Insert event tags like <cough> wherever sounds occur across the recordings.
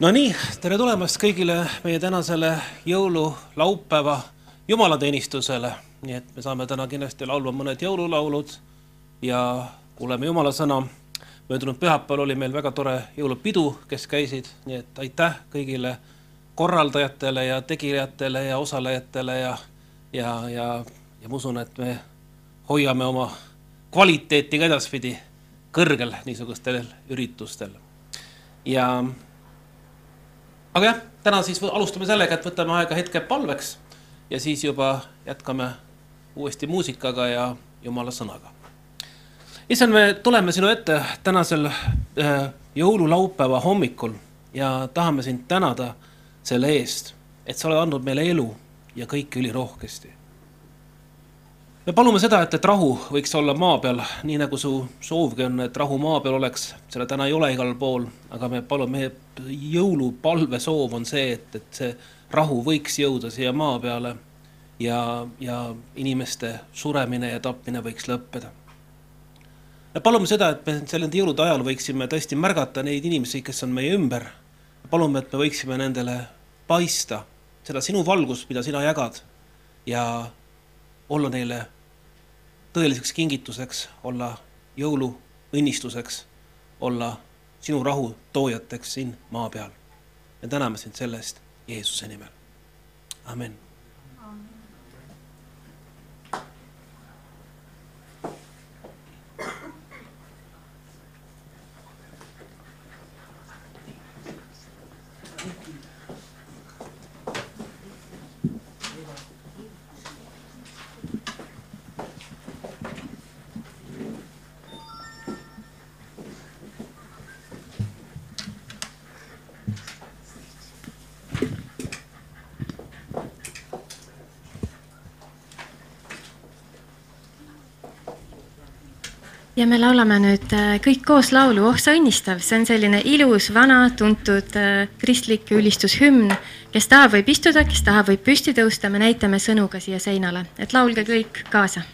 Nonii, tere tulemast kõigile meie tänasele jõululaupäeva jumalateenistusele. nii et me saame täna kindlasti laulma mõned jõululaulud ja kuuleme Jumala sõna. möödunud pühapäeval oli meil väga tore jõulupidu, kes käisid, nii et aitäh kõigile korraldajatele ja tegijatele ja osalejatele ja, ja, ja, ja ma usun, et me hoiame oma kvaliteeti ka edaspidi kõrgel niisugustel üritustel. ja aga jah, täna siis alustame sellega, et võtame aega hetke palveks ja siis juba jätkame uuesti muusikaga ja jumala sõnaga. issand, me tuleme sinu ette tänasel äh, jõululaupäeva hommikul ja tahame sind tänada selle eest, et sa oled andnud meile elu ja kõike ülirohkesti me palume seda, et, et rahu võiks olla maa peal, nii nagu su soovgi on, et rahu maa peal oleks, seda täna ei ole igal pool, aga me palume, meie jõulupalve soov on see, et, et see rahu võiks jõuda siia maa peale ja, ja inimeste suremine ja tapmine võiks lõppeda. me palume seda, et me selle jõulude ajal võiksime tõesti märgata neid inimesi, kes on meie ümber. palume, et me võiksime nendele paista seda sinu valgust, mida sina jagad ja olla neile tõeliseks kingituseks, olla jõuluõnnistuseks, olla sinu rahu toojateks siin maa peal. me täname sind selle eest Jeesuse nimel. amin ja me laulame nüüd äh, kõik koos laulu Oh sa õnnistav, see on selline ilus, vana, tuntud äh, kristlik ülistushümn. kes tahab, võib istuda, kes tahab, võib püsti tõusta, me näitame sõnu ka siia seinale, et laulge kõik kaasa.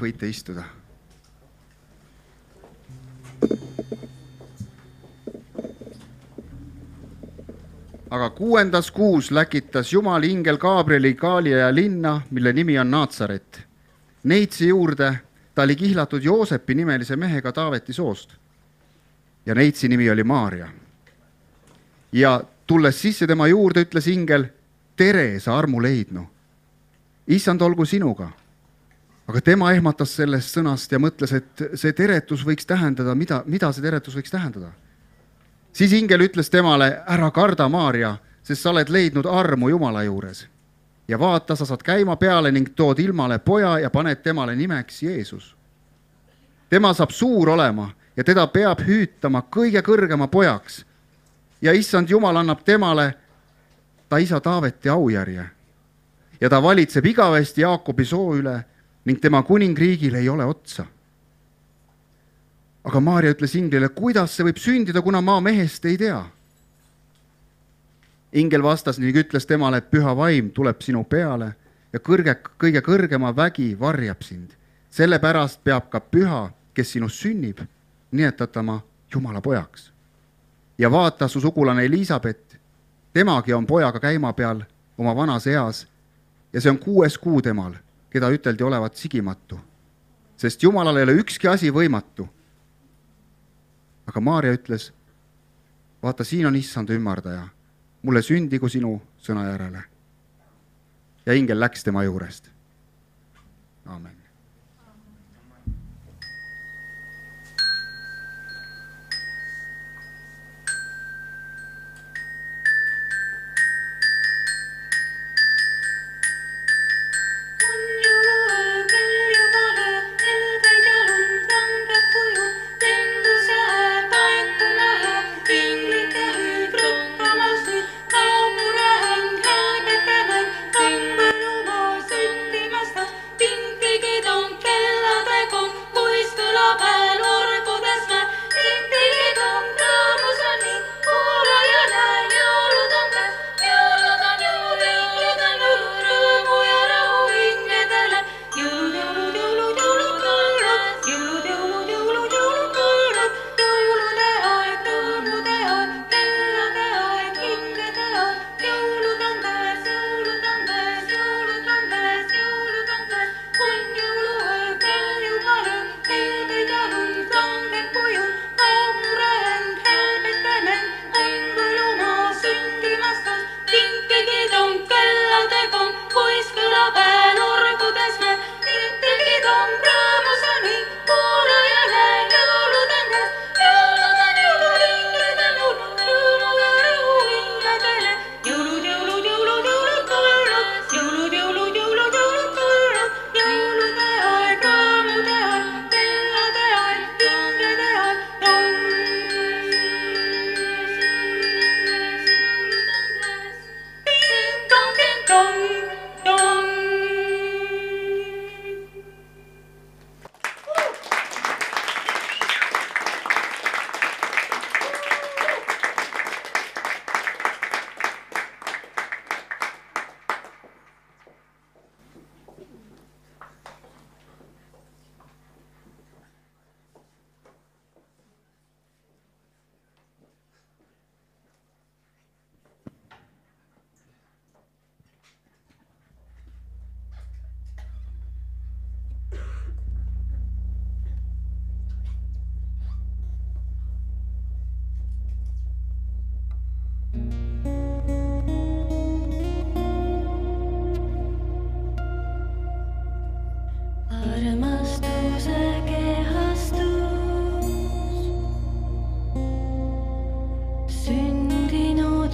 Võite istuda. aga kuuendas kuus läkitas Jumal ingel Gabrieli Galilea linna, mille nimi on Naatsaret. Neitsi juurde ta oli kihlatud Joosepi nimelise mehega Taaveti soost. ja neitsi nimi oli Maarja. ja tulles sisse tema juurde, ütles ingel, tere, sa armu leidnu. issand olgu sinuga. Aga tema ehmatas sellest sõnast ja mõtles, et see teretus võiks tähendada, mida, mida see teretus võiks tähendada. siis ingel ütles temale, ära karda, Maarja, sest sa oled leidnud armu Jumala juures ja vaata, sa saad käima peale ning tood ilmale poja ja paned temale nimeks Jeesus. tema saab suur olema ja teda peab hüütama kõige kõrgema pojaks. ja issand Jumal annab temale ta isa Taaveti aujärje. ja ta valitseb igavesti Jaakobi soo üle ning tema kuningriigil ei ole otsa. aga Maarja ütles inglile, kuidas see võib sündida, kuna ma mehest ei tea ingel vastas ning ütles temale, et püha vaim tuleb sinu peale ja kõrge, kõige kõrgema vägi varjab sind. sellepärast peab ka püha, kes sinust sünnib, nimetatama Jumala pojaks. ja vaata, su sugulane Elizabeth, temagi on pojaga käima peal oma vanas eas ja see on kuues kuu temal, keda üteldi olevat sigimatu. sest Jumalal ei ole ükski asi võimatu. aga Maarja ütles, vaata, siin on issand ümardaja mulle sündigu sinu sõna järele. ja ingel läks tema juurest. amen.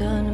done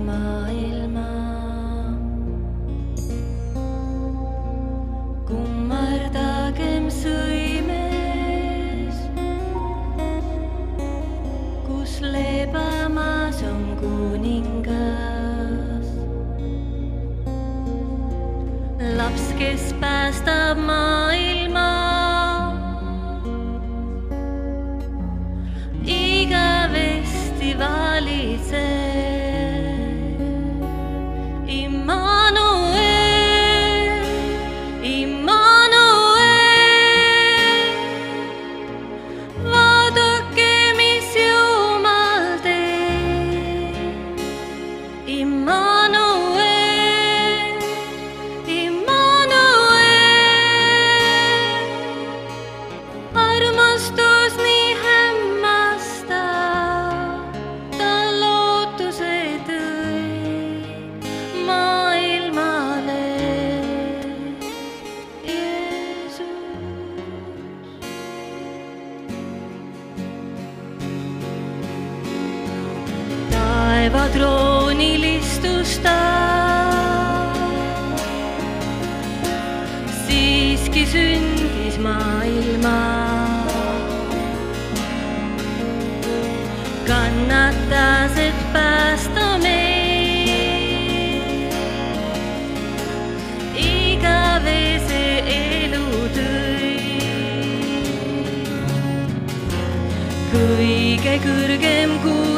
깨구르 갬구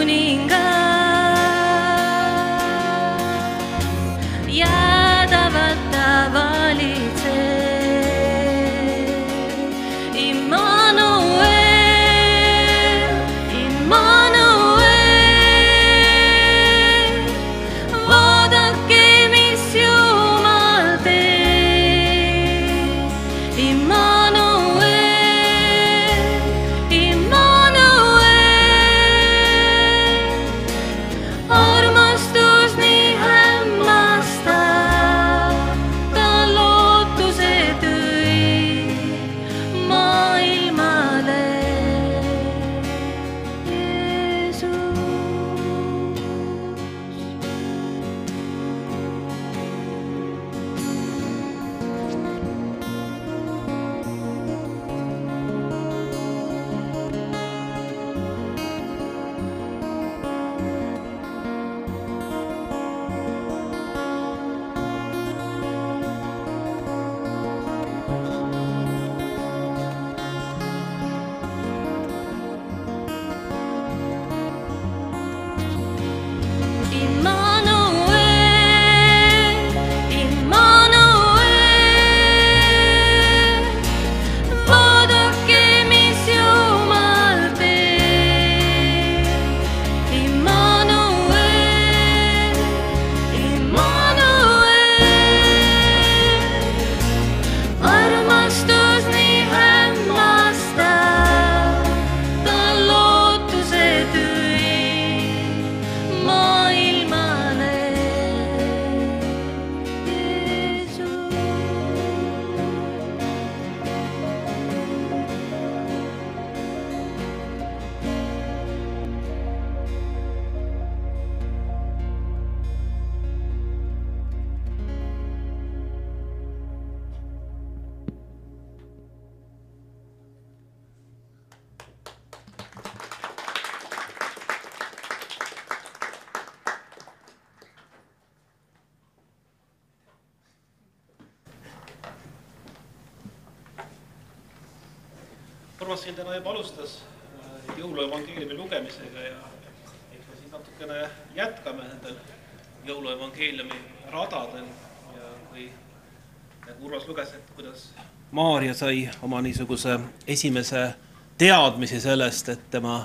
Maarja sai oma niisuguse esimese teadmisi sellest, et tema,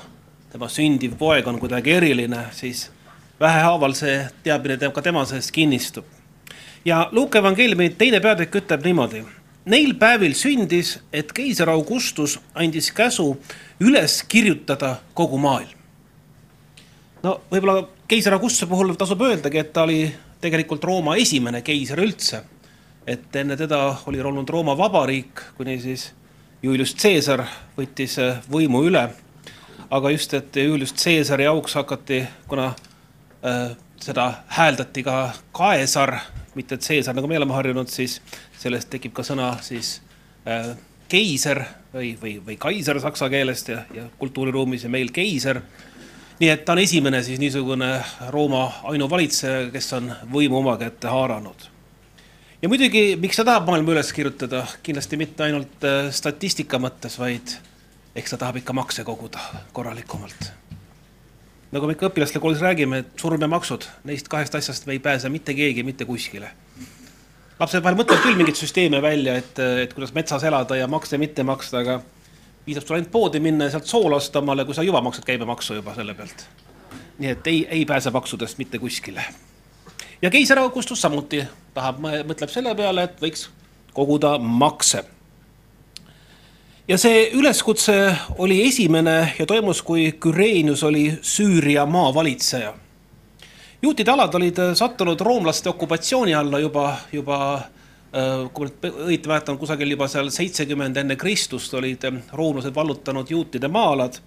tema sündiv poeg on kuidagi eriline, siis vähehaaval see teadmine te- ka tema sees kinnistub. ja Luuke evangeeliumi teine peatükk ütleb niimoodi. Neil päevil sündis, et keiser Augustus andis käsu üles kirjutada kogu maailm. no võib-olla keiser Augustuse puhul tasub öeldagi, et ta oli tegelikult Rooma esimene keiser üldse. Et enne teda oli olnud Rooma vabariik, kuni siis Julius Caesar võttis äh, võimu üle. aga just, et Julius Caesari auks hakati, kuna äh, seda hääldati ka kaesar, mitte Caesar, nagu me oleme harjunud, siis sellest tekib ka sõna siis äh, keiser või, või, või kaiser saksa keelest ja, ja kultuuriruumis ja meil keiser. nii et ta on esimene siis niisugune Rooma ainuvalitseja, kes on võimu oma kätte haaranud. Ja muidugi, miks ta tahab maailma üles kirjutada, kindlasti mitte ainult äh, statistika mõttes, vaid eks ta tahab ikka makse koguda korralikumalt nagu me ikka õpilaste koolis räägime, et surm ja maksud, neist kahest asjast me ei pääse mitte keegi mitte kuskile. lapsed vahel mõtlevad küll mingeid süsteeme välja, et, et kuidas metsas elada ja makse mitte maksta, aga piisab sul ainult poodi minna ja sealt soola osta omale, kui sa juba maksad käibemaksu juba selle pealt. nii et ei, ei pääse maksudest mitte kuskile. Ja keiser Augustus samuti tahab, mõtleb selle peale, et võiks koguda makse ja see üleskutse oli esimene ja toimus, kui Küreenius oli Süüria maavalitseja. juutide alad olid sattunud roomlaste okupatsiooni alla juba, juba kui ma õieti mäletan, kusagil juba seal seitsekümmend enne Kristust olid roomlased vallutanud juutide maa-alad.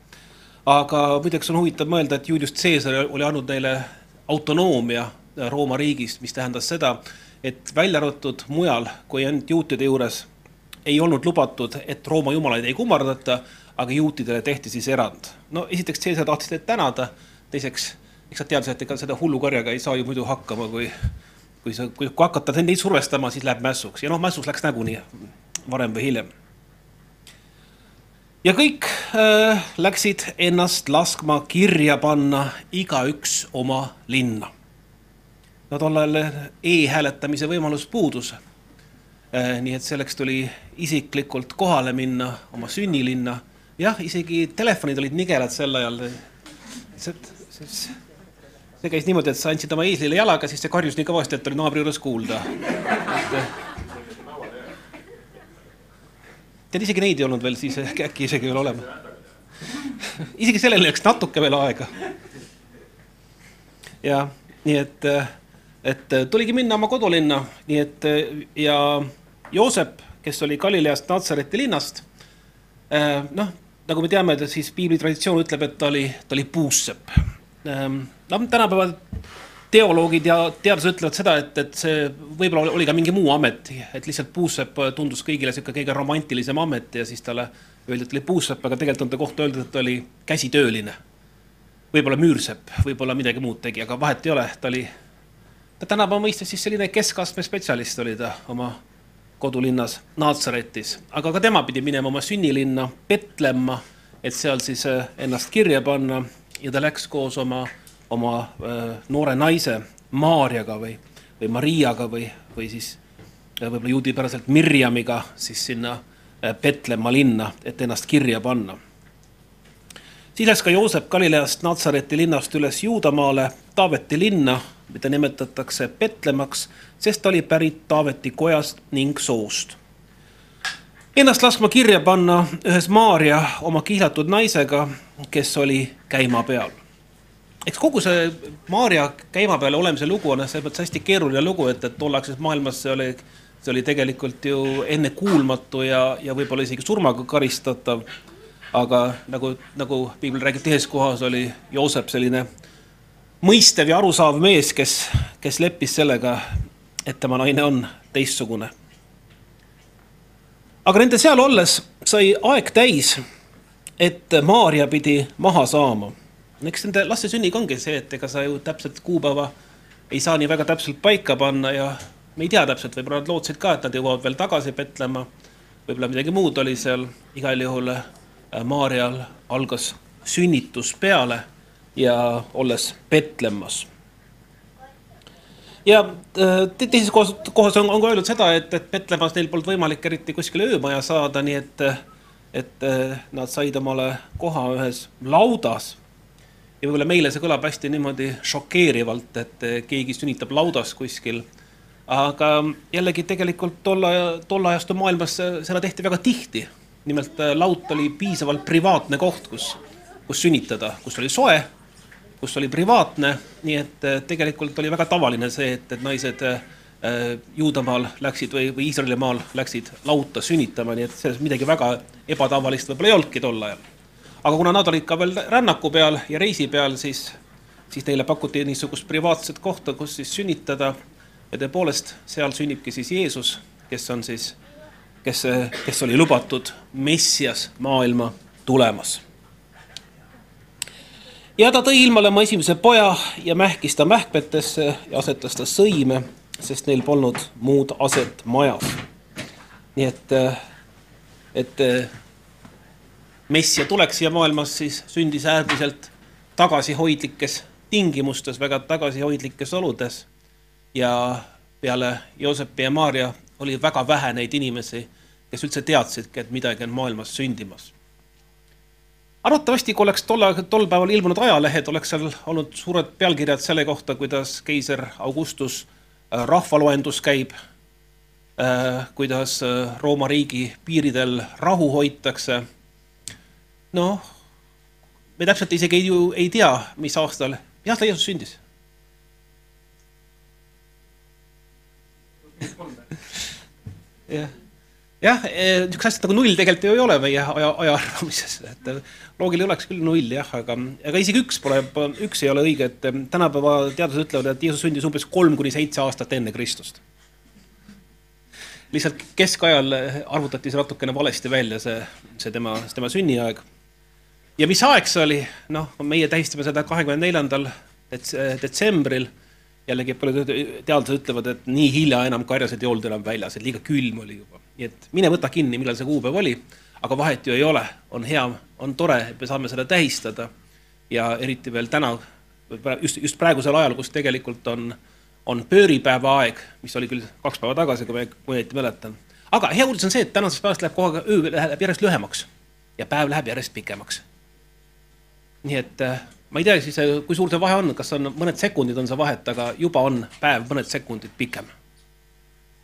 aga muideks on huvitav mõelda, et Julius Caesar oli andnud neile autonoomia Rooma riigist, mis tähendas seda, et välja arvatud mujal kui ainult juutide juures ei olnud lubatud, et Rooma jumalaid ei kummardata, aga juutidele tehti siis erand. no esiteks Caesar tahtis teid tänada, teiseks, eks nad teadsid, et ega seda hullukarjaga ei saa ju muidu hakkama, kui kui sa, kui, kui hakata neid survestama, siis läheb mässuks ja noh, mässuks läks nagunii varem või hiljem. ja kõik äh, läksid ennast laskma kirja panna, igaüks oma linna. No tol ajal e-hääletamise võimalus puudus äh,. nii et selleks tuli isiklikult kohale minna oma sünnilinna. jah, isegi telefonid olid nigelad sel ajal. see, käis niimoodi, et sa andsid oma eeslile jalaga, siis see karjus nii kõvasti, et oli naabri juures kuulda. tead, isegi neid ei olnud veel siis ehk äkki isegi veel olema. isegi sellele läks natuke veel aega. ja nii et, et tuligi minna oma kodulinna, nii et ja Joosep, kes oli Galileast Natsareti linnast, noh, nagu me teame, siis piibli traditsioon ütleb, et ta oli, ta oli puussepp noh, tänapäeval teoloogid ja teadlased ütlevad seda, et, et see võib-olla oli ka mingi muu amet, et lihtsalt puussepp tundus kõigile sihuke kõige romantilisem amet ja siis talle öeldi, et oli puussepp, aga tegelikult on ta kohta öeldud, et ta oli käsitööline. võib-olla müürsepp, võib-olla midagi muud tegi, aga vahet ei ole, ta oli, ta tänapäeva mõistes siis selline keskastme spetsialist oli ta oma kodulinnas Naatsaretis, aga ka tema pidi minema oma sünnilinna Petlemma, et seal siis ennast kirja panna ja ta läks koos oma, oma äh, noore naise Maarjaga või, või Mariaga või, või siis äh, võib-olla juudipäraselt Mirjamiga siis sinna äh, Petlemma linna, et ennast kirja panna. Siis läks ka Joosep Galileast Natsareti linnast üles Juudamaale Taaveti linna, mida nimetatakse Petlemmaks, sest ta oli pärit Taaveti kojast ning soost ennast laskma kirja panna ühes Maarja oma kihlatud naisega, kes oli käima peal. eks kogu see Maarja käima peal olemise lugu on selles mõttes hästi keeruline lugu, et, et tollaegses maailmas see oli, see oli tegelikult ju ennekuulmatu ja, ja võib-olla isegi surmaga karistatav. Aga nagu, nagu piibel räägib teises kohas, oli Joosep selline mõistev ja arusaav mees, kes, kes leppis sellega, et tema naine on teistsugune aga nende seal olles sai aeg täis, et Maarja pidi maha saama. eks nende laste sünniga ongi see, et ega sa ju täpselt kuupäeva ei saa nii väga täpselt paika panna ja me ei tea täpselt, võib-olla nad lootsid ka, et nad jõuavad veel tagasi Petlema. võib-olla midagi muud oli seal, igal juhul Maarjal algas sünnitus peale ja olles Petlemmas ja äh, teises kohas, kohas on, on ka öeldud seda, et, et Petlemmas neil polnud võimalik eriti kuskile öömaja saada, nii et, et äh, nad said omale koha ühes laudas. ja võib-olla meile see kõlab hästi niimoodi šokeerivalt, et äh, keegi sünnitab laudas kuskil. aga jällegi tegelikult tolle, tolle ajastu maailmas seda tehti väga tihti. Nimelt laut oli piisavalt privaatne koht, kus, kus sünnitada, kus oli soe kus oli privaatne, nii et äh, tegelikult oli väga tavaline see, et, et naised äh, Juudamaal läksid või, või Iisraelimaal läksid lauta sünnitama, nii et selles midagi väga ebatavalist võib-olla ei olnudki tol ajal. aga kuna nad olid ka veel rännaku peal ja reisi peal, siis, siis neile pakuti niisugust privaatset kohta, kus siis sünnitada. ja tõepoolest, seal sünnibki siis Jeesus, kes on siis, kes, kes oli lubatud Messias maailma tulemas ja ta tõi ilmale oma esimese poja ja mähkis ta mähkmetesse ja asetas ta sõime, sest neil polnud muud aset majas. nii et, et Messia tuleks siia maailmas, siis sündis äärmiselt tagasihoidlikes tingimustes, väga tagasihoidlikes oludes. ja peale Joosepi ja Maarja oli väga vähe neid inimesi, kes üldse teadsidki, et midagi on maailmas sündimas arvatavasti, kui oleks tol, tol päeval ilmunud ajalehed, oleks seal olnud suured pealkirjad selle kohta, kuidas keiser Augustus äh, rahvaloendus käib, äh, kuidas äh, Rooma riigi piiridel rahu hoitakse. noh, me täpselt isegi ei, ju ei tea, mis aastal, Jeesus sündis jah, jah, niisugust asja nagu null tegelikult ju ei ole meie aja, ajaarvamises, et eh, loogiline oleks küll null jah, aga, aga isegi üks pole, üks ei ole õige, et eh, tänapäeva teadlased ütlevad, et Jeesus sündis umbes kolm kuni seitse aastat enne Kristust. lihtsalt keskajal eh, arvutati see natukene valesti välja, see, see tema, tema sünniaeg. ja mis aeg see oli, noh, meie tähistame seda kahekümne neljandal detsembril jällegi paljud teadlased ütlevad, et nii hilja enam karjased ei olnud enam väljas, et liiga külm oli juba. nii et mine võta kinni, millal see kuupäev oli, aga vahet ju ei ole, on hea, on tore, et me saame seda tähistada ja eriti veel täna, just, just praegusel ajal, kus tegelikult on, on pööripäeva aeg, mis oli küll kaks päeva tagasi, kui ma, õieti mäletan. aga hea uudis on see, et tänasest päevast läheb aeg, öö läheb järjest lühemaks ja päev läheb järjest pikemaks. nii et äh, ma ei tea siis, kui suur see vahe on, kas on mõned sekundid on see vahet, aga juba on päev mõned sekundid pikem.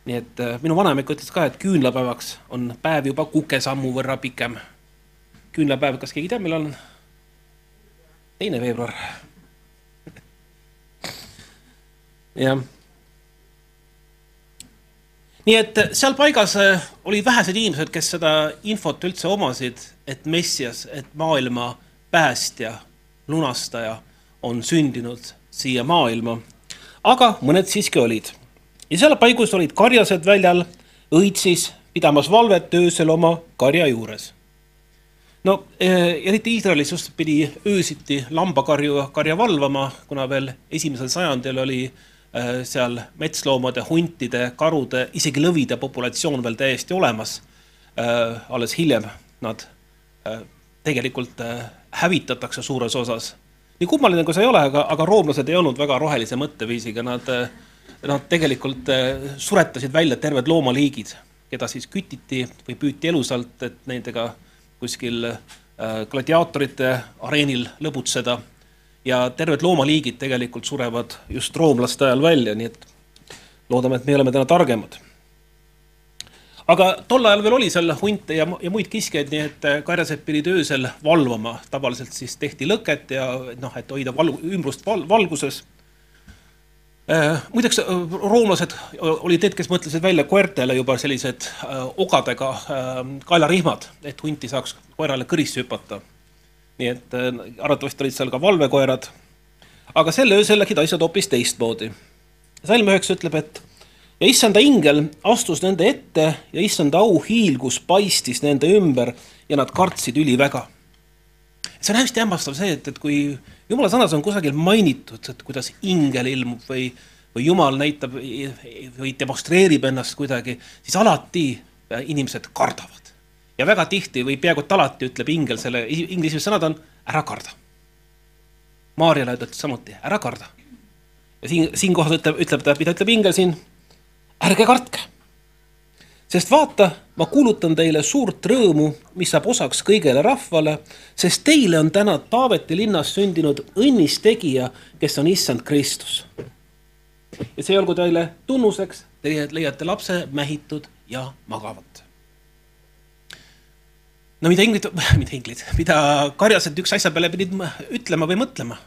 nii et äh, minu vanaema ikka ütles ka, et küünlapäevaks on päev juba kukesammu võrra pikem. küünlapäev, kas keegi teab, millal on? teine veebruar. <laughs> jah. nii et seal paigas äh, olid vähesed inimesed, kes seda infot üldse omasid, et Messias, et maailma päästja, lunastaja on sündinud siia maailma. aga mõned siiski olid. ja seal paigus olid karjased väljal õitsis pidamas valvet öösel oma karja juures. no eh, eriti Iisraelis just pidi öösiti lambakarju, karja valvama, kuna veel esimesel sajandil oli eh, seal metsloomade, huntide, karude, isegi lõvide populatsioon veel täiesti olemas. alles hiljem nad tegelikult hävitatakse suures osas. nii kummaline kui see ei ole, aga, aga roomlased ei olnud väga rohelise mõtteviisiga, nad, nad tegelikult eh, suretasid välja terved loomaliigid, keda siis kütiti või püüti elusalt, et nendega kuskil eh, gladiaatorite areenil lõbutseda. ja terved loomaliigid tegelikult surevad just roomlaste ajal välja, nii et loodame, et me oleme täna targemad aga tol ajal veel oli seal hunte ja, ja muid kiskjaid, nii et äh, karjased pidid öösel valvama, tavaliselt siis tehti lõket ja noh, et hoida val, ümbrust val, valguses äh,. muideks äh, roomlased olid need, kes mõtlesid välja koertele juba sellised ogadega äh, kaelarihmad, et hunti saaks koerale kõrisse hüpata. nii et arvatavasti olid seal ka valvekoerad. aga sel öösel läksid asjad hoopis teistmoodi. salm üheksa ütleb, et ja issanda ingel astus nende ette ja issanda au hiilgus paistis nende ümber ja nad kartsid üliväga. see on hästi hämmastav see, et, et kui jumala sõnas on kusagil mainitud, et kuidas ingel ilmub või, või jumal näitab või demonstreerib ennast kuidagi, siis alati inimesed kardavad. ja väga tihti või peaaegu et alati ütleb ingel selle, ingli esimesed sõnad on ära karda. Maarjale ütleb samuti ära karda. ja siin, siinkohal ütleb, ütleb ta, mida ütleb ingel siin ärge kartke. sest vaata, ma kuulutan teile suurt rõõmu, mis saab osaks kõigele rahvale, sest teile on täna Taaveti linnas sündinud õnnistegija, kes on issand Kristus. ja see olgu teile tunnuseks, teie leiate lapse mähitud ja magavat. no mida inglid, <laughs> mida inglid, mida karjased üks asja peale pidid ütlema või mõtlema.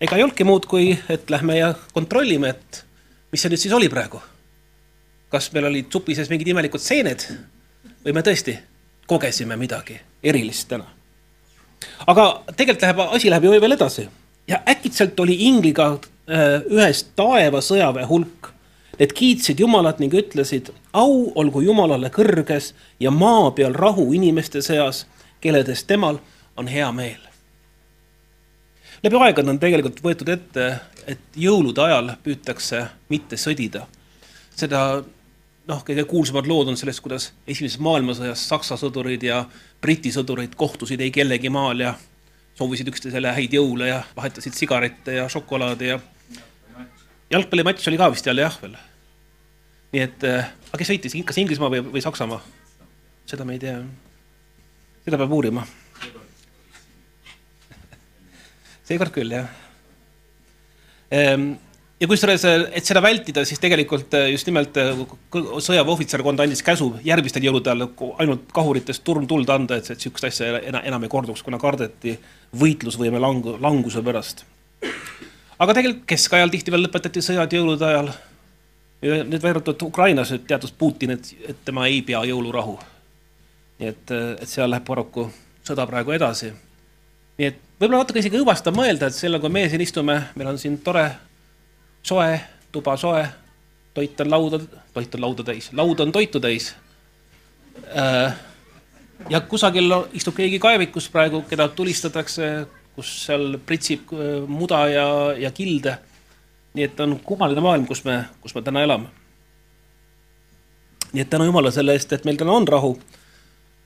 ega ei olnudki muud, kui et lähme ja kontrollime, et mis see nüüd siis oli praegu kas meil olid supi sees mingid imelikud seened või me tõesti kogesime midagi erilist täna. aga tegelikult läheb, asi läheb ju veel edasi ja äkitselt oli ingliga äh, ühes taeva sõjaväe hulk. Need kiitsid Jumalat ning ütlesid, au olgu Jumalale kõrges ja maa peal rahu inimeste seas, kelledest temal on hea meel. läbi aegade on tegelikult võetud ette, et jõulude ajal püütakse mitte sõdida seda noh, kõige kuulsamad lood on sellest, kuidas esimeses maailmasõjas Saksa sõdurid ja Briti sõdurid kohtusid ei kellegi maal ja soovisid üksteisele häid jõule ja vahetasid sigarette ja šokolaadi ja jalgpallimatš oli ka vist jälle jah veel. nii et äh,, aga kes võitis, kas Inglismaa või, või Saksamaa? seda me ei tea. seda peab uurima. seekord küll jah ehm, ja kusjuures, et seda vältida, siis tegelikult äh, just nimelt äh, sõjaväeohvitserkond andis käsu järgmistel jõulude ajal ainult kahuritest turmtuld anda, et, et sihukest asja enam, enam ei korduks, kuna kardeti võitlusvõime langu, languse pärast. aga tegelikult keskajal tihti veel lõpetati sõjad jõulude ajal nüüd välja arvatud Ukrainas nüüd teatas Putin, et, et tema ei pea jõulurahu. nii et, et seal läheb paraku sõda praegu edasi. nii et võib-olla natuke isegi õõvastav mõelda, et selle, kui meie siin istume, meil on siin tore, soe, tuba soe, toit on lauda, toit on lauda täis, laud on toitu täis äh, ja kusagil istub keegi kaevikus praegu, keda tulistatakse, kus seal pritsib äh, muda ja, ja kilde. nii et on kummaline maailm, kus me, kus me täna elame. nii et tänu Jumala selle eest, et meil täna on rahu.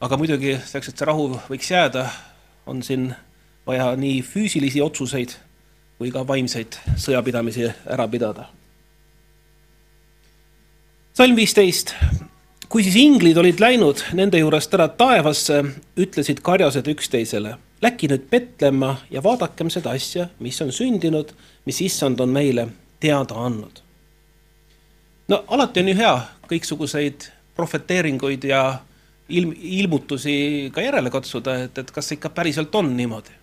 aga muidugi selleks, et see rahu võiks jääda, on siin vaja nii füüsilisi otsuseid kui ka vaimseid sõjapidamisi ära pidada. salm viisteist kui siis inglid olid läinud nende juurest ära taevasse, ütlesid karjased üksteisele. Läki nüüd Petlemma ja vaadakem seda asja, mis on sündinud, mis issand on meile teada andnud. no alati on ju hea kõiksuguseid prohveteeringuid ja ilm, ilmutusi ka järele katsuda, et, et kas see ikka päriselt on niimoodi.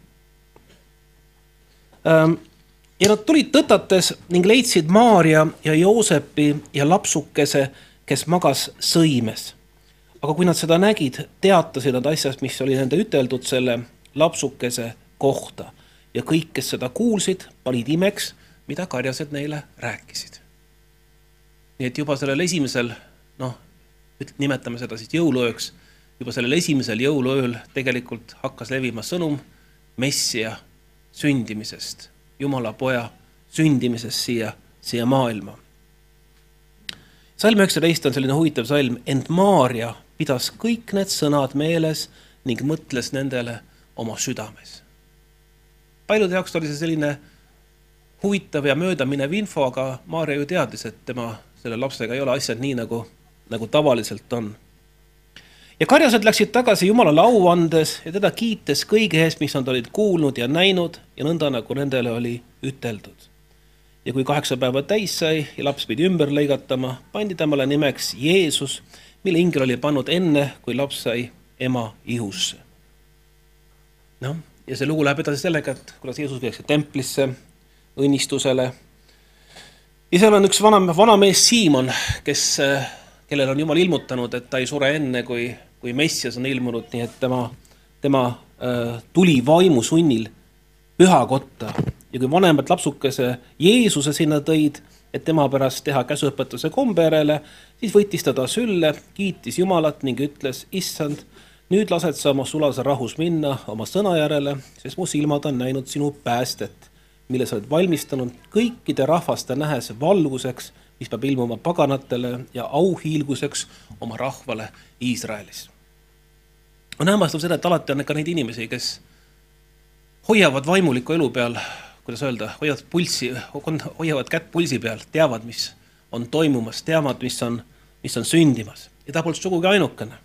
Ja nad tulid tõtates ning leidsid Maarja ja Joosepi ja lapsukese kes magas sõimes. aga kui nad seda nägid, teatasid nad asjast, mis oli nende üteldud selle lapsukese kohta ja kõik, kes seda kuulsid, panid imeks, mida karjased neile rääkisid. nii et juba sellel esimesel, noh, nimetame seda siis jõuluööks, juba sellel esimesel jõuluööl tegelikult hakkas levima sõnum Messia sündimisest, Jumala poja sündimisest siia, siia maailma salm üheksateist on selline huvitav salm, ent Maarja pidas kõik need sõnad meeles ning mõtles nendele oma südames. paljude jaoks oli see selline huvitav ja möödaminev info, aga Maarja ju teadis, et tema selle lapsega ei ole asjad nii, nagu, nagu tavaliselt on. Ja karjased läksid tagasi Jumalale au andes ja teda kiites kõige eest, mis nad olid kuulnud ja näinud ja nõnda, nagu nendele oli üteldud ja kui kaheksa päeva täis sai ja laps pidi ümber lõigatama, pandi temale nimeks Jeesus, mille ingel oli pannud enne, kui laps sai ema ihusse. noh, ja see lugu läheb edasi sellega, et kuidas Jeesus viiakse templisse õnnistusele. ja seal on üks vana, vanamees Siimon, kes, kellel on Jumal ilmutanud, et ta ei sure enne, kui, kui Messias on ilmunud, nii et tema, tema äh, tuli vaimu sunnil pühakotta ja kui vanemad lapsukese Jeesuse sinna tõid, et tema pärast teha käsuõpetuse kombe järele, siis võttis ta ta sülle, kiitis Jumalat ning ütles, issand, nüüd lased sa oma sulase rahus minna oma sõna järele, sest mu silmad on näinud sinu päästet, mille sa oled valmistanud kõikide rahvaste nähes valguseks, mis peab ilmuma paganatele ja auhiilguseks oma rahvale Iisraelis. on hämmastav seda, et alati on ka neid inimesi, kes hoiavad vaimuliku elu peal kuidas öelda, hoiavad pulssi, hoiavad kätt pulsi peal, teavad, mis on toimumas, teavad, mis on, mis on sündimas ja ta polnud sugugi ainukene.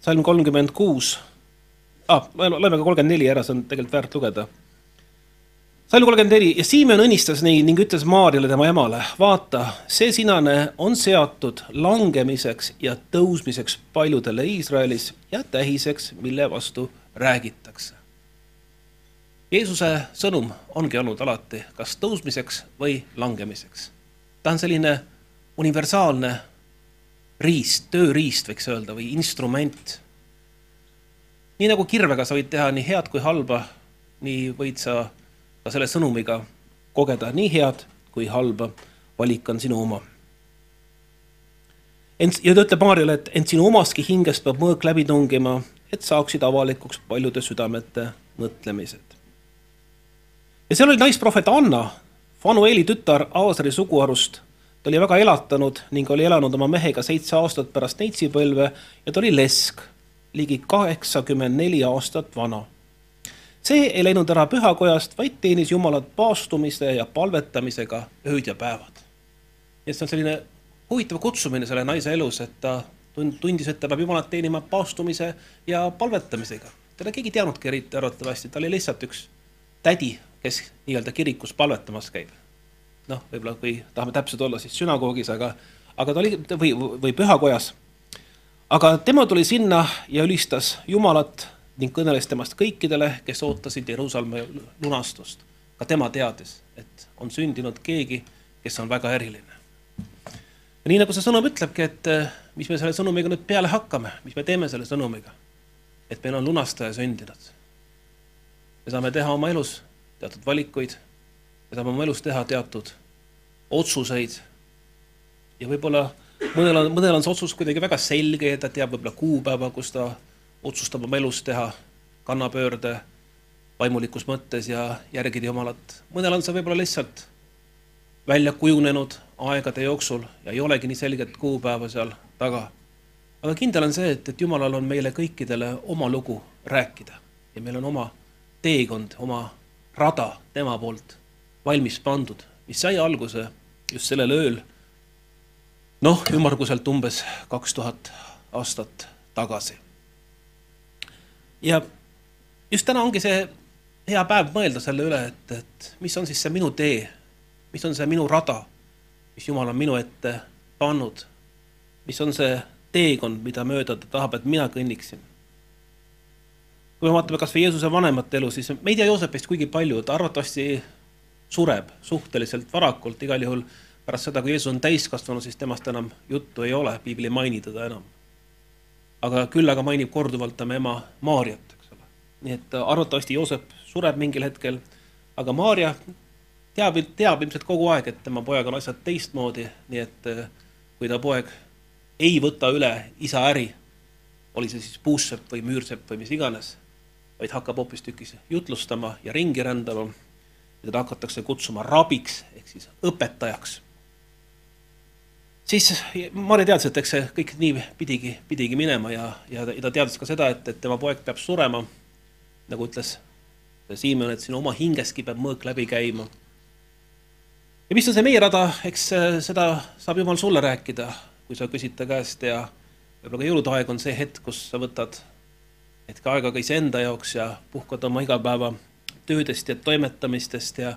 salm kolmkümmend kuus ah,, loeme ka kolmkümmend neli ära, see on tegelikult väärt lugeda. Salm kolmkümmend neli ja Siimon õnnistas neid ning ütles Maarjale tema emale, vaata, see sinane on seatud langemiseks ja tõusmiseks paljudele Iisraelis ja tähiseks, mille vastu räägitakse Jeesuse sõnum ongi olnud alati kas tõusmiseks või langemiseks. ta on selline universaalne riist, tööriist võiks öelda või instrument. nii nagu kirvega sa võid teha nii head kui halba, nii võid sa ka selle sõnumiga kogeda nii head kui halba. valik on sinu oma. ent ja ta ütleb Maarjale, et ent sinu omastki hingest peab mõõk läbi tungima, et saaksid avalikuks paljude südamete mõtlemised ja seal oli naisprohvet Anna, Fanueli tütar Aasari suguharust. ta oli väga elatanud ning oli elanud oma mehega seitse aastat pärast neitsipõlve ja ta oli lesk, ligi kaheksakümmend neli aastat vana. See ei läinud ära pühakojast, vaid teenis Jumalat paastumise ja palvetamisega ööd ja päevad. nii et see on selline huvitav kutsumine selle naise elus, et ta tundis, et ta peab Jumalat teenima paastumise ja palvetamisega. teda keegi ei teadnudki eriti arvatavasti, ta oli lihtsalt üks tädi kes nii-öelda kirikus palvetamas käib. noh, võib-olla kui tahame täpsed olla, siis sünagoogis, aga, aga ta oli või, või pühakojas. aga tema tuli sinna ja ülistas Jumalat ning kõneles temast kõikidele, kes ootasid Jeruusalemma lunastust. ka tema teadis, et on sündinud keegi, kes on väga eriline. ja nii nagu see sõnum ütlebki, et eh, mis me selle sõnumiga nüüd peale hakkame, mis me teeme selle sõnumiga. et meil on lunastaja sündinud. me saame teha oma elus teatud valikuid, me saame oma elus teha teatud otsuseid ja võib-olla mõnel on, mõnel on see otsus kuidagi väga selge ja ta teab võib-olla kuupäeva, kus ta otsustab oma elus teha kannapöörde vaimulikus mõttes ja järgida Jumalat. mõnel on see võib-olla lihtsalt välja kujunenud aegade jooksul ja ei olegi nii selget kuupäeva seal taga. aga kindel on see, et, et Jumalal on meile kõikidele oma lugu rääkida ja meil on oma teekond, oma rada tema poolt valmis pandud, mis sai alguse just sellel ööl, noh, ümmarguselt umbes kaks tuhat aastat tagasi. Ja just täna ongi see hea päev mõelda selle üle, et, et mis on siis see minu tee, mis on see minu rada mis Jumal on minu ette pannud, mis on see teekond, mida mööda ta tahab, et mina kõnniksin. kui me vaatame kas või Jeesuse vanemate elu, siis me ei tea Joosepist kuigi palju, ta arvatavasti sureb suhteliselt varakult, igal juhul pärast seda, kui Jeesus on täiskasvanu, siis temast enam juttu ei ole, piibel ei maini teda enam. Aga küll aga mainib korduvalt tema ema Maarjat, eks ole. nii et arvatavasti Joosep sureb mingil hetkel, aga Maarja teab, teab ilmselt kogu aeg, et tema pojaga on asjad teistmoodi, nii et eh, kui ta poeg ei võta üle isa äri, oli see siis puussepp või müürsepp või mis iganes, vaid hakkab hoopistükkis jutlustama ja ringi rändama, teda hakatakse kutsuma rabiks ehk siis õpetajaks. Siis Mari teadis, et eks see kõik nii pidigi, pidigi minema ja, ja ta teadis ka seda, et, et tema poeg peab surema, nagu ütles Siimon, et sinu oma hingeski peab mõõk läbi käima. Ja mis on see meie rada, eks äh, seda saab Jumal sulle rääkida, kui sa küsid ta käest ja võib-olla ka jõulude aeg on see hetk, kus sa võtad hetke aega ka iseenda jaoks ja puhkad oma igapäeva töödest ja toimetamistest ja,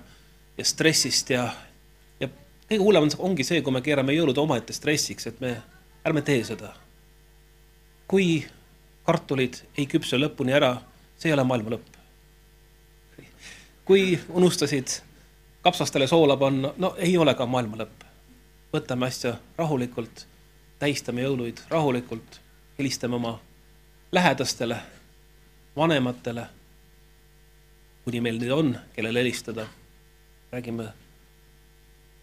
ja stressist ja kõige hullem on, ongi see, kui me keerame jõulud omaette stressiks, et me, ärme tee seda. kui kartulid ei küpse lõpuni ära, see ei ole maailma lõpp. kui unustasid kapsastele soola panna, no ei ole ka maailma lõpp. võtame asja rahulikult, tähistame jõuluid rahulikult, helistame oma lähedastele, vanematele, kuni meil neid on, kellele helistada. räägime,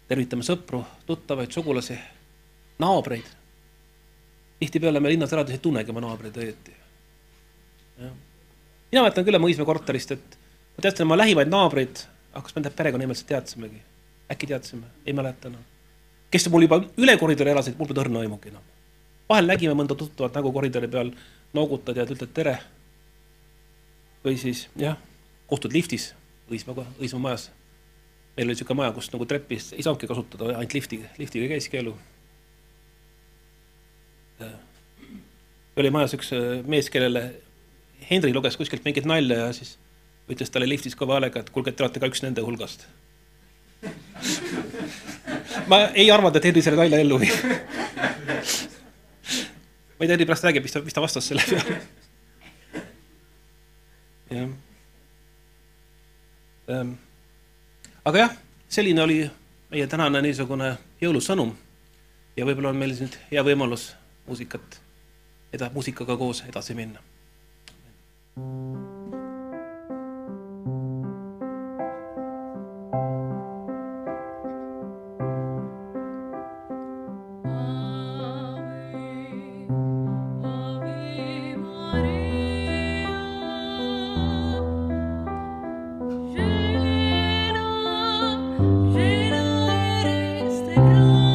tervitame sõpru, tuttavaid, sugulasi, naabreid. tihtipeale me linnas elades ei tunnegi oma naabreid õieti. mina mäletan küll oma Õismäe korterist, et ma teadsin oma lähimaid naabreid aga kas me nende perekonnanimesid teadsimegi? äkki teadsime, ei mäleta enam. kes mul juba üle koridori elasid, mul polnud õrna aimugi enam. vahel nägime mõnda tuttavat nägu koridori peal, noogutad ja ütled tere. või siis jah, kohtud liftis Õismäe, Õismäe majas. Meil oli niisugune maja, kus nagu trepis ei saanudki kasutada, ainult lifti, liftiga käiski elu. oli majas üks mees, kellele Henri luges kuskilt mingit nalja ja siis ütles talle liftis kõva häälega, et kuulge, te olete ka üks nende hulgast. <laughs> ma ei arvanud, et Henri selle nalja ellu viib. ma ei tea, Henri pärast räägib, mis ta, mis ta vastas selle peale. <laughs> jah. Ehm, aga jah, selline oli meie tänane niisugune jõulusõnum ja võib-olla on meil nüüd hea võimalus muusikat, eda-, muusikaga koos edasi minna. de.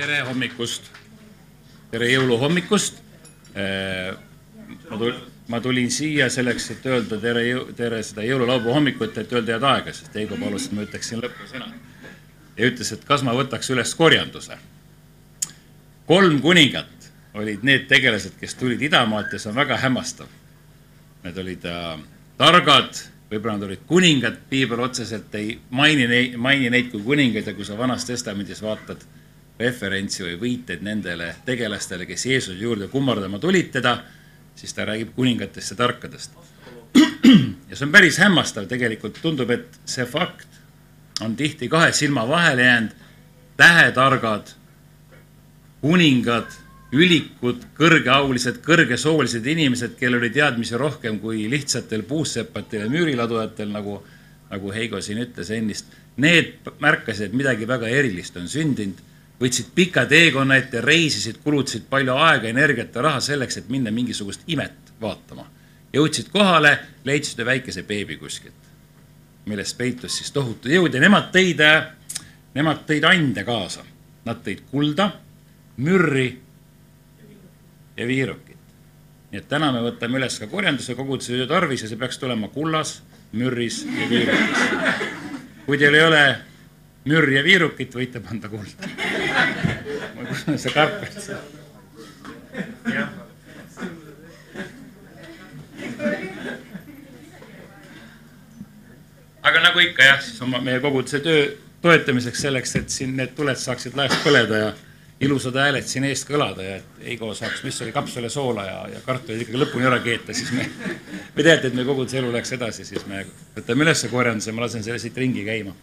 Tere hommikust, tere jõuluhommikust. ma tul-, ma tulin siia selleks, et öelda tere, tere seda jõululaupäeva hommikut, et öelda head aega, sest Heigo palus, et ma ütleksin lõpusõna. ja ütles, et kas ma võtaks üles korjanduse. kolm kuningat olid need tegelased, kes tulid Idamaalt ja see on väga hämmastav. Need olid äh, targad, võib-olla nad olid kuningad, piibel otseselt ei maini neid, maini neid kui kuningaid ja kui sa Vanas Testamendis vaatad referentsi või viiteid nendele tegelastele, kes Jeesuse juurde kummardama tulid teda, siis ta räägib kuningatest ja tarkadest. ja see on päris hämmastav, tegelikult tundub, et see fakt on tihti kahe silma vahele jäänud, tähetargad, kuningad, ülikud, kõrgeaulised, kõrgesoolised inimesed, kellel oli teadmisi rohkem kui lihtsatel puussepatel ja müüriladujatel, nagu, nagu Heigo siin ütles ennist. Need märkasid, et midagi väga erilist on sündinud, võtsid pika teekonna ette, reisisid, kulutasid palju aega, energiat ja raha selleks, et minna mingisugust imet vaatama. jõudsid kohale, leidsid ühe väikese beebi kuskilt, millest peitus siis tohutu jõud ja nemad tõid, nemad tõid ande kaasa. Nad tõid kulda, mürri ja viirukit. nii et täna me võtame üles ka korjanduse koguduse tarvis ja see peaks tulema kullas, mürris ja viirukis. kui teil ei ole mürri ja viirukit, võite panna kulda. Ma kuulen, sa karped. jah. aga nagu ikka jah, siis oma meie koguduse töö toetamiseks selleks, et siin need tuled saaksid laest põleda ja ilusad hääled siin eest kõlada ja et Heigo saaks, mis oli kapsale soola ja, ja kartulid ikkagi lõpuni ära keeta, siis me, <laughs> me teate, et meie koguduse elu läheks edasi, siis me võtame üles korjanduse, ma lasen selle siit ringi käima.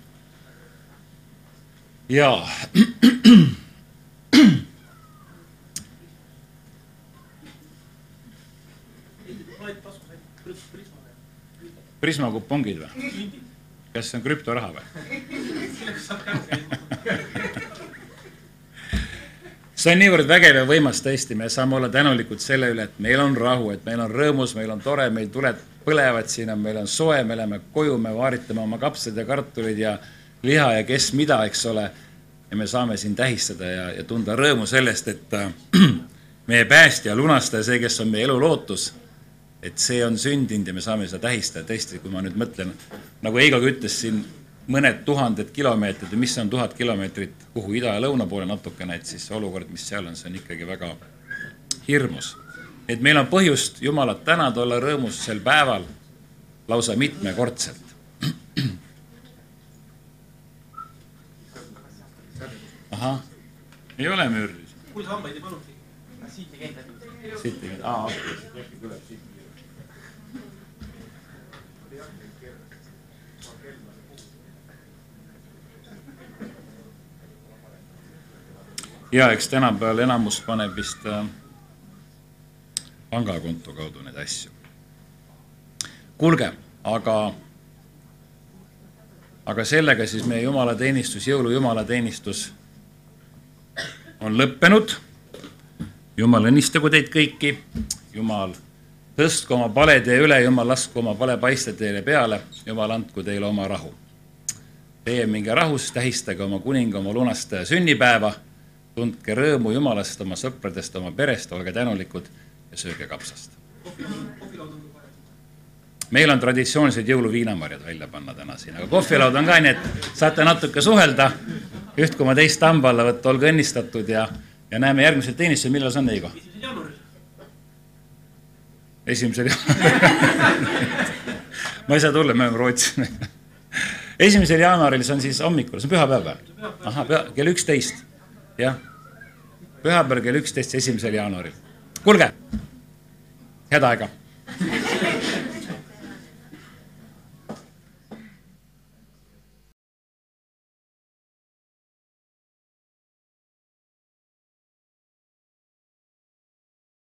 Jaa. Prisma kupongid või? kas see on krüptoraha või? see on niivõrd vägev ja võimas tõesti, me saame olla tänulikud selle üle, et meil on rahu, et meil on rõõmus, meil on tore, meil tuled põlevad siin, meil on soe, me läheme koju, me vaaritame oma kapsad ja kartulid ja liha ja kes mida, eks ole. ja me saame siin tähistada ja, ja tunda rõõmu sellest, et äh, <clears throat> meie päästja, lunastaja, see, kes on meie elu lootus, et see on sündinud ja me saame seda tähistada. tõesti, kui ma nüüd mõtlen, nagu Heigogi ütles siin mõned tuhanded kilomeetrid ja mis on tuhat kilomeetrit kuhu ida ja lõuna poole natukene, et siis see olukord, mis seal on, see on ikkagi väga hirmus. et meil on põhjust Jumalat tänada, olla rõõmus sel päeval lausa mitmekordselt. Ahah, ei ole mürris. kuule, hambaid ei palunud. siit ei käi, aa, okei. ja eks tänapäeval enamus paneb vist äh, pangakonto kaudu neid asju. kuulge, aga, aga sellega siis meie jumalateenistus, jõulujumalateenistus on lõppenud. jumal õnnistagu teid kõiki, Jumal tõstku oma paletee üle, Jumal lasku oma pale paista teile peale, Jumal andku teile oma rahu. Teie minge rahus, tähistage oma kuninga, oma lunastaja sünnipäeva tundke rõõmu Jumalast, oma sõpradest, oma perest, olge tänulikud ja sööge kapsast. Meil on traditsioonilised jõuluviinamarjad välja panna täna siin, aga kohvilaud on ka nii, et saate natuke suhelda, üht koma teist hamba alla võtta, olge õnnistatud ja, ja näeme järgmisel teenistusel, millal see on, Heigo? esimesel jaanuaril. <laughs> ma ei saa tulla, me oleme Rootsis. esimesel jaanuaril, see on siis hommikul, see on pühapäev või? ahah, püha, kell üksteist jah, pühapäeval kell üksteist, esimesel jaanuaril. kuulge, head aega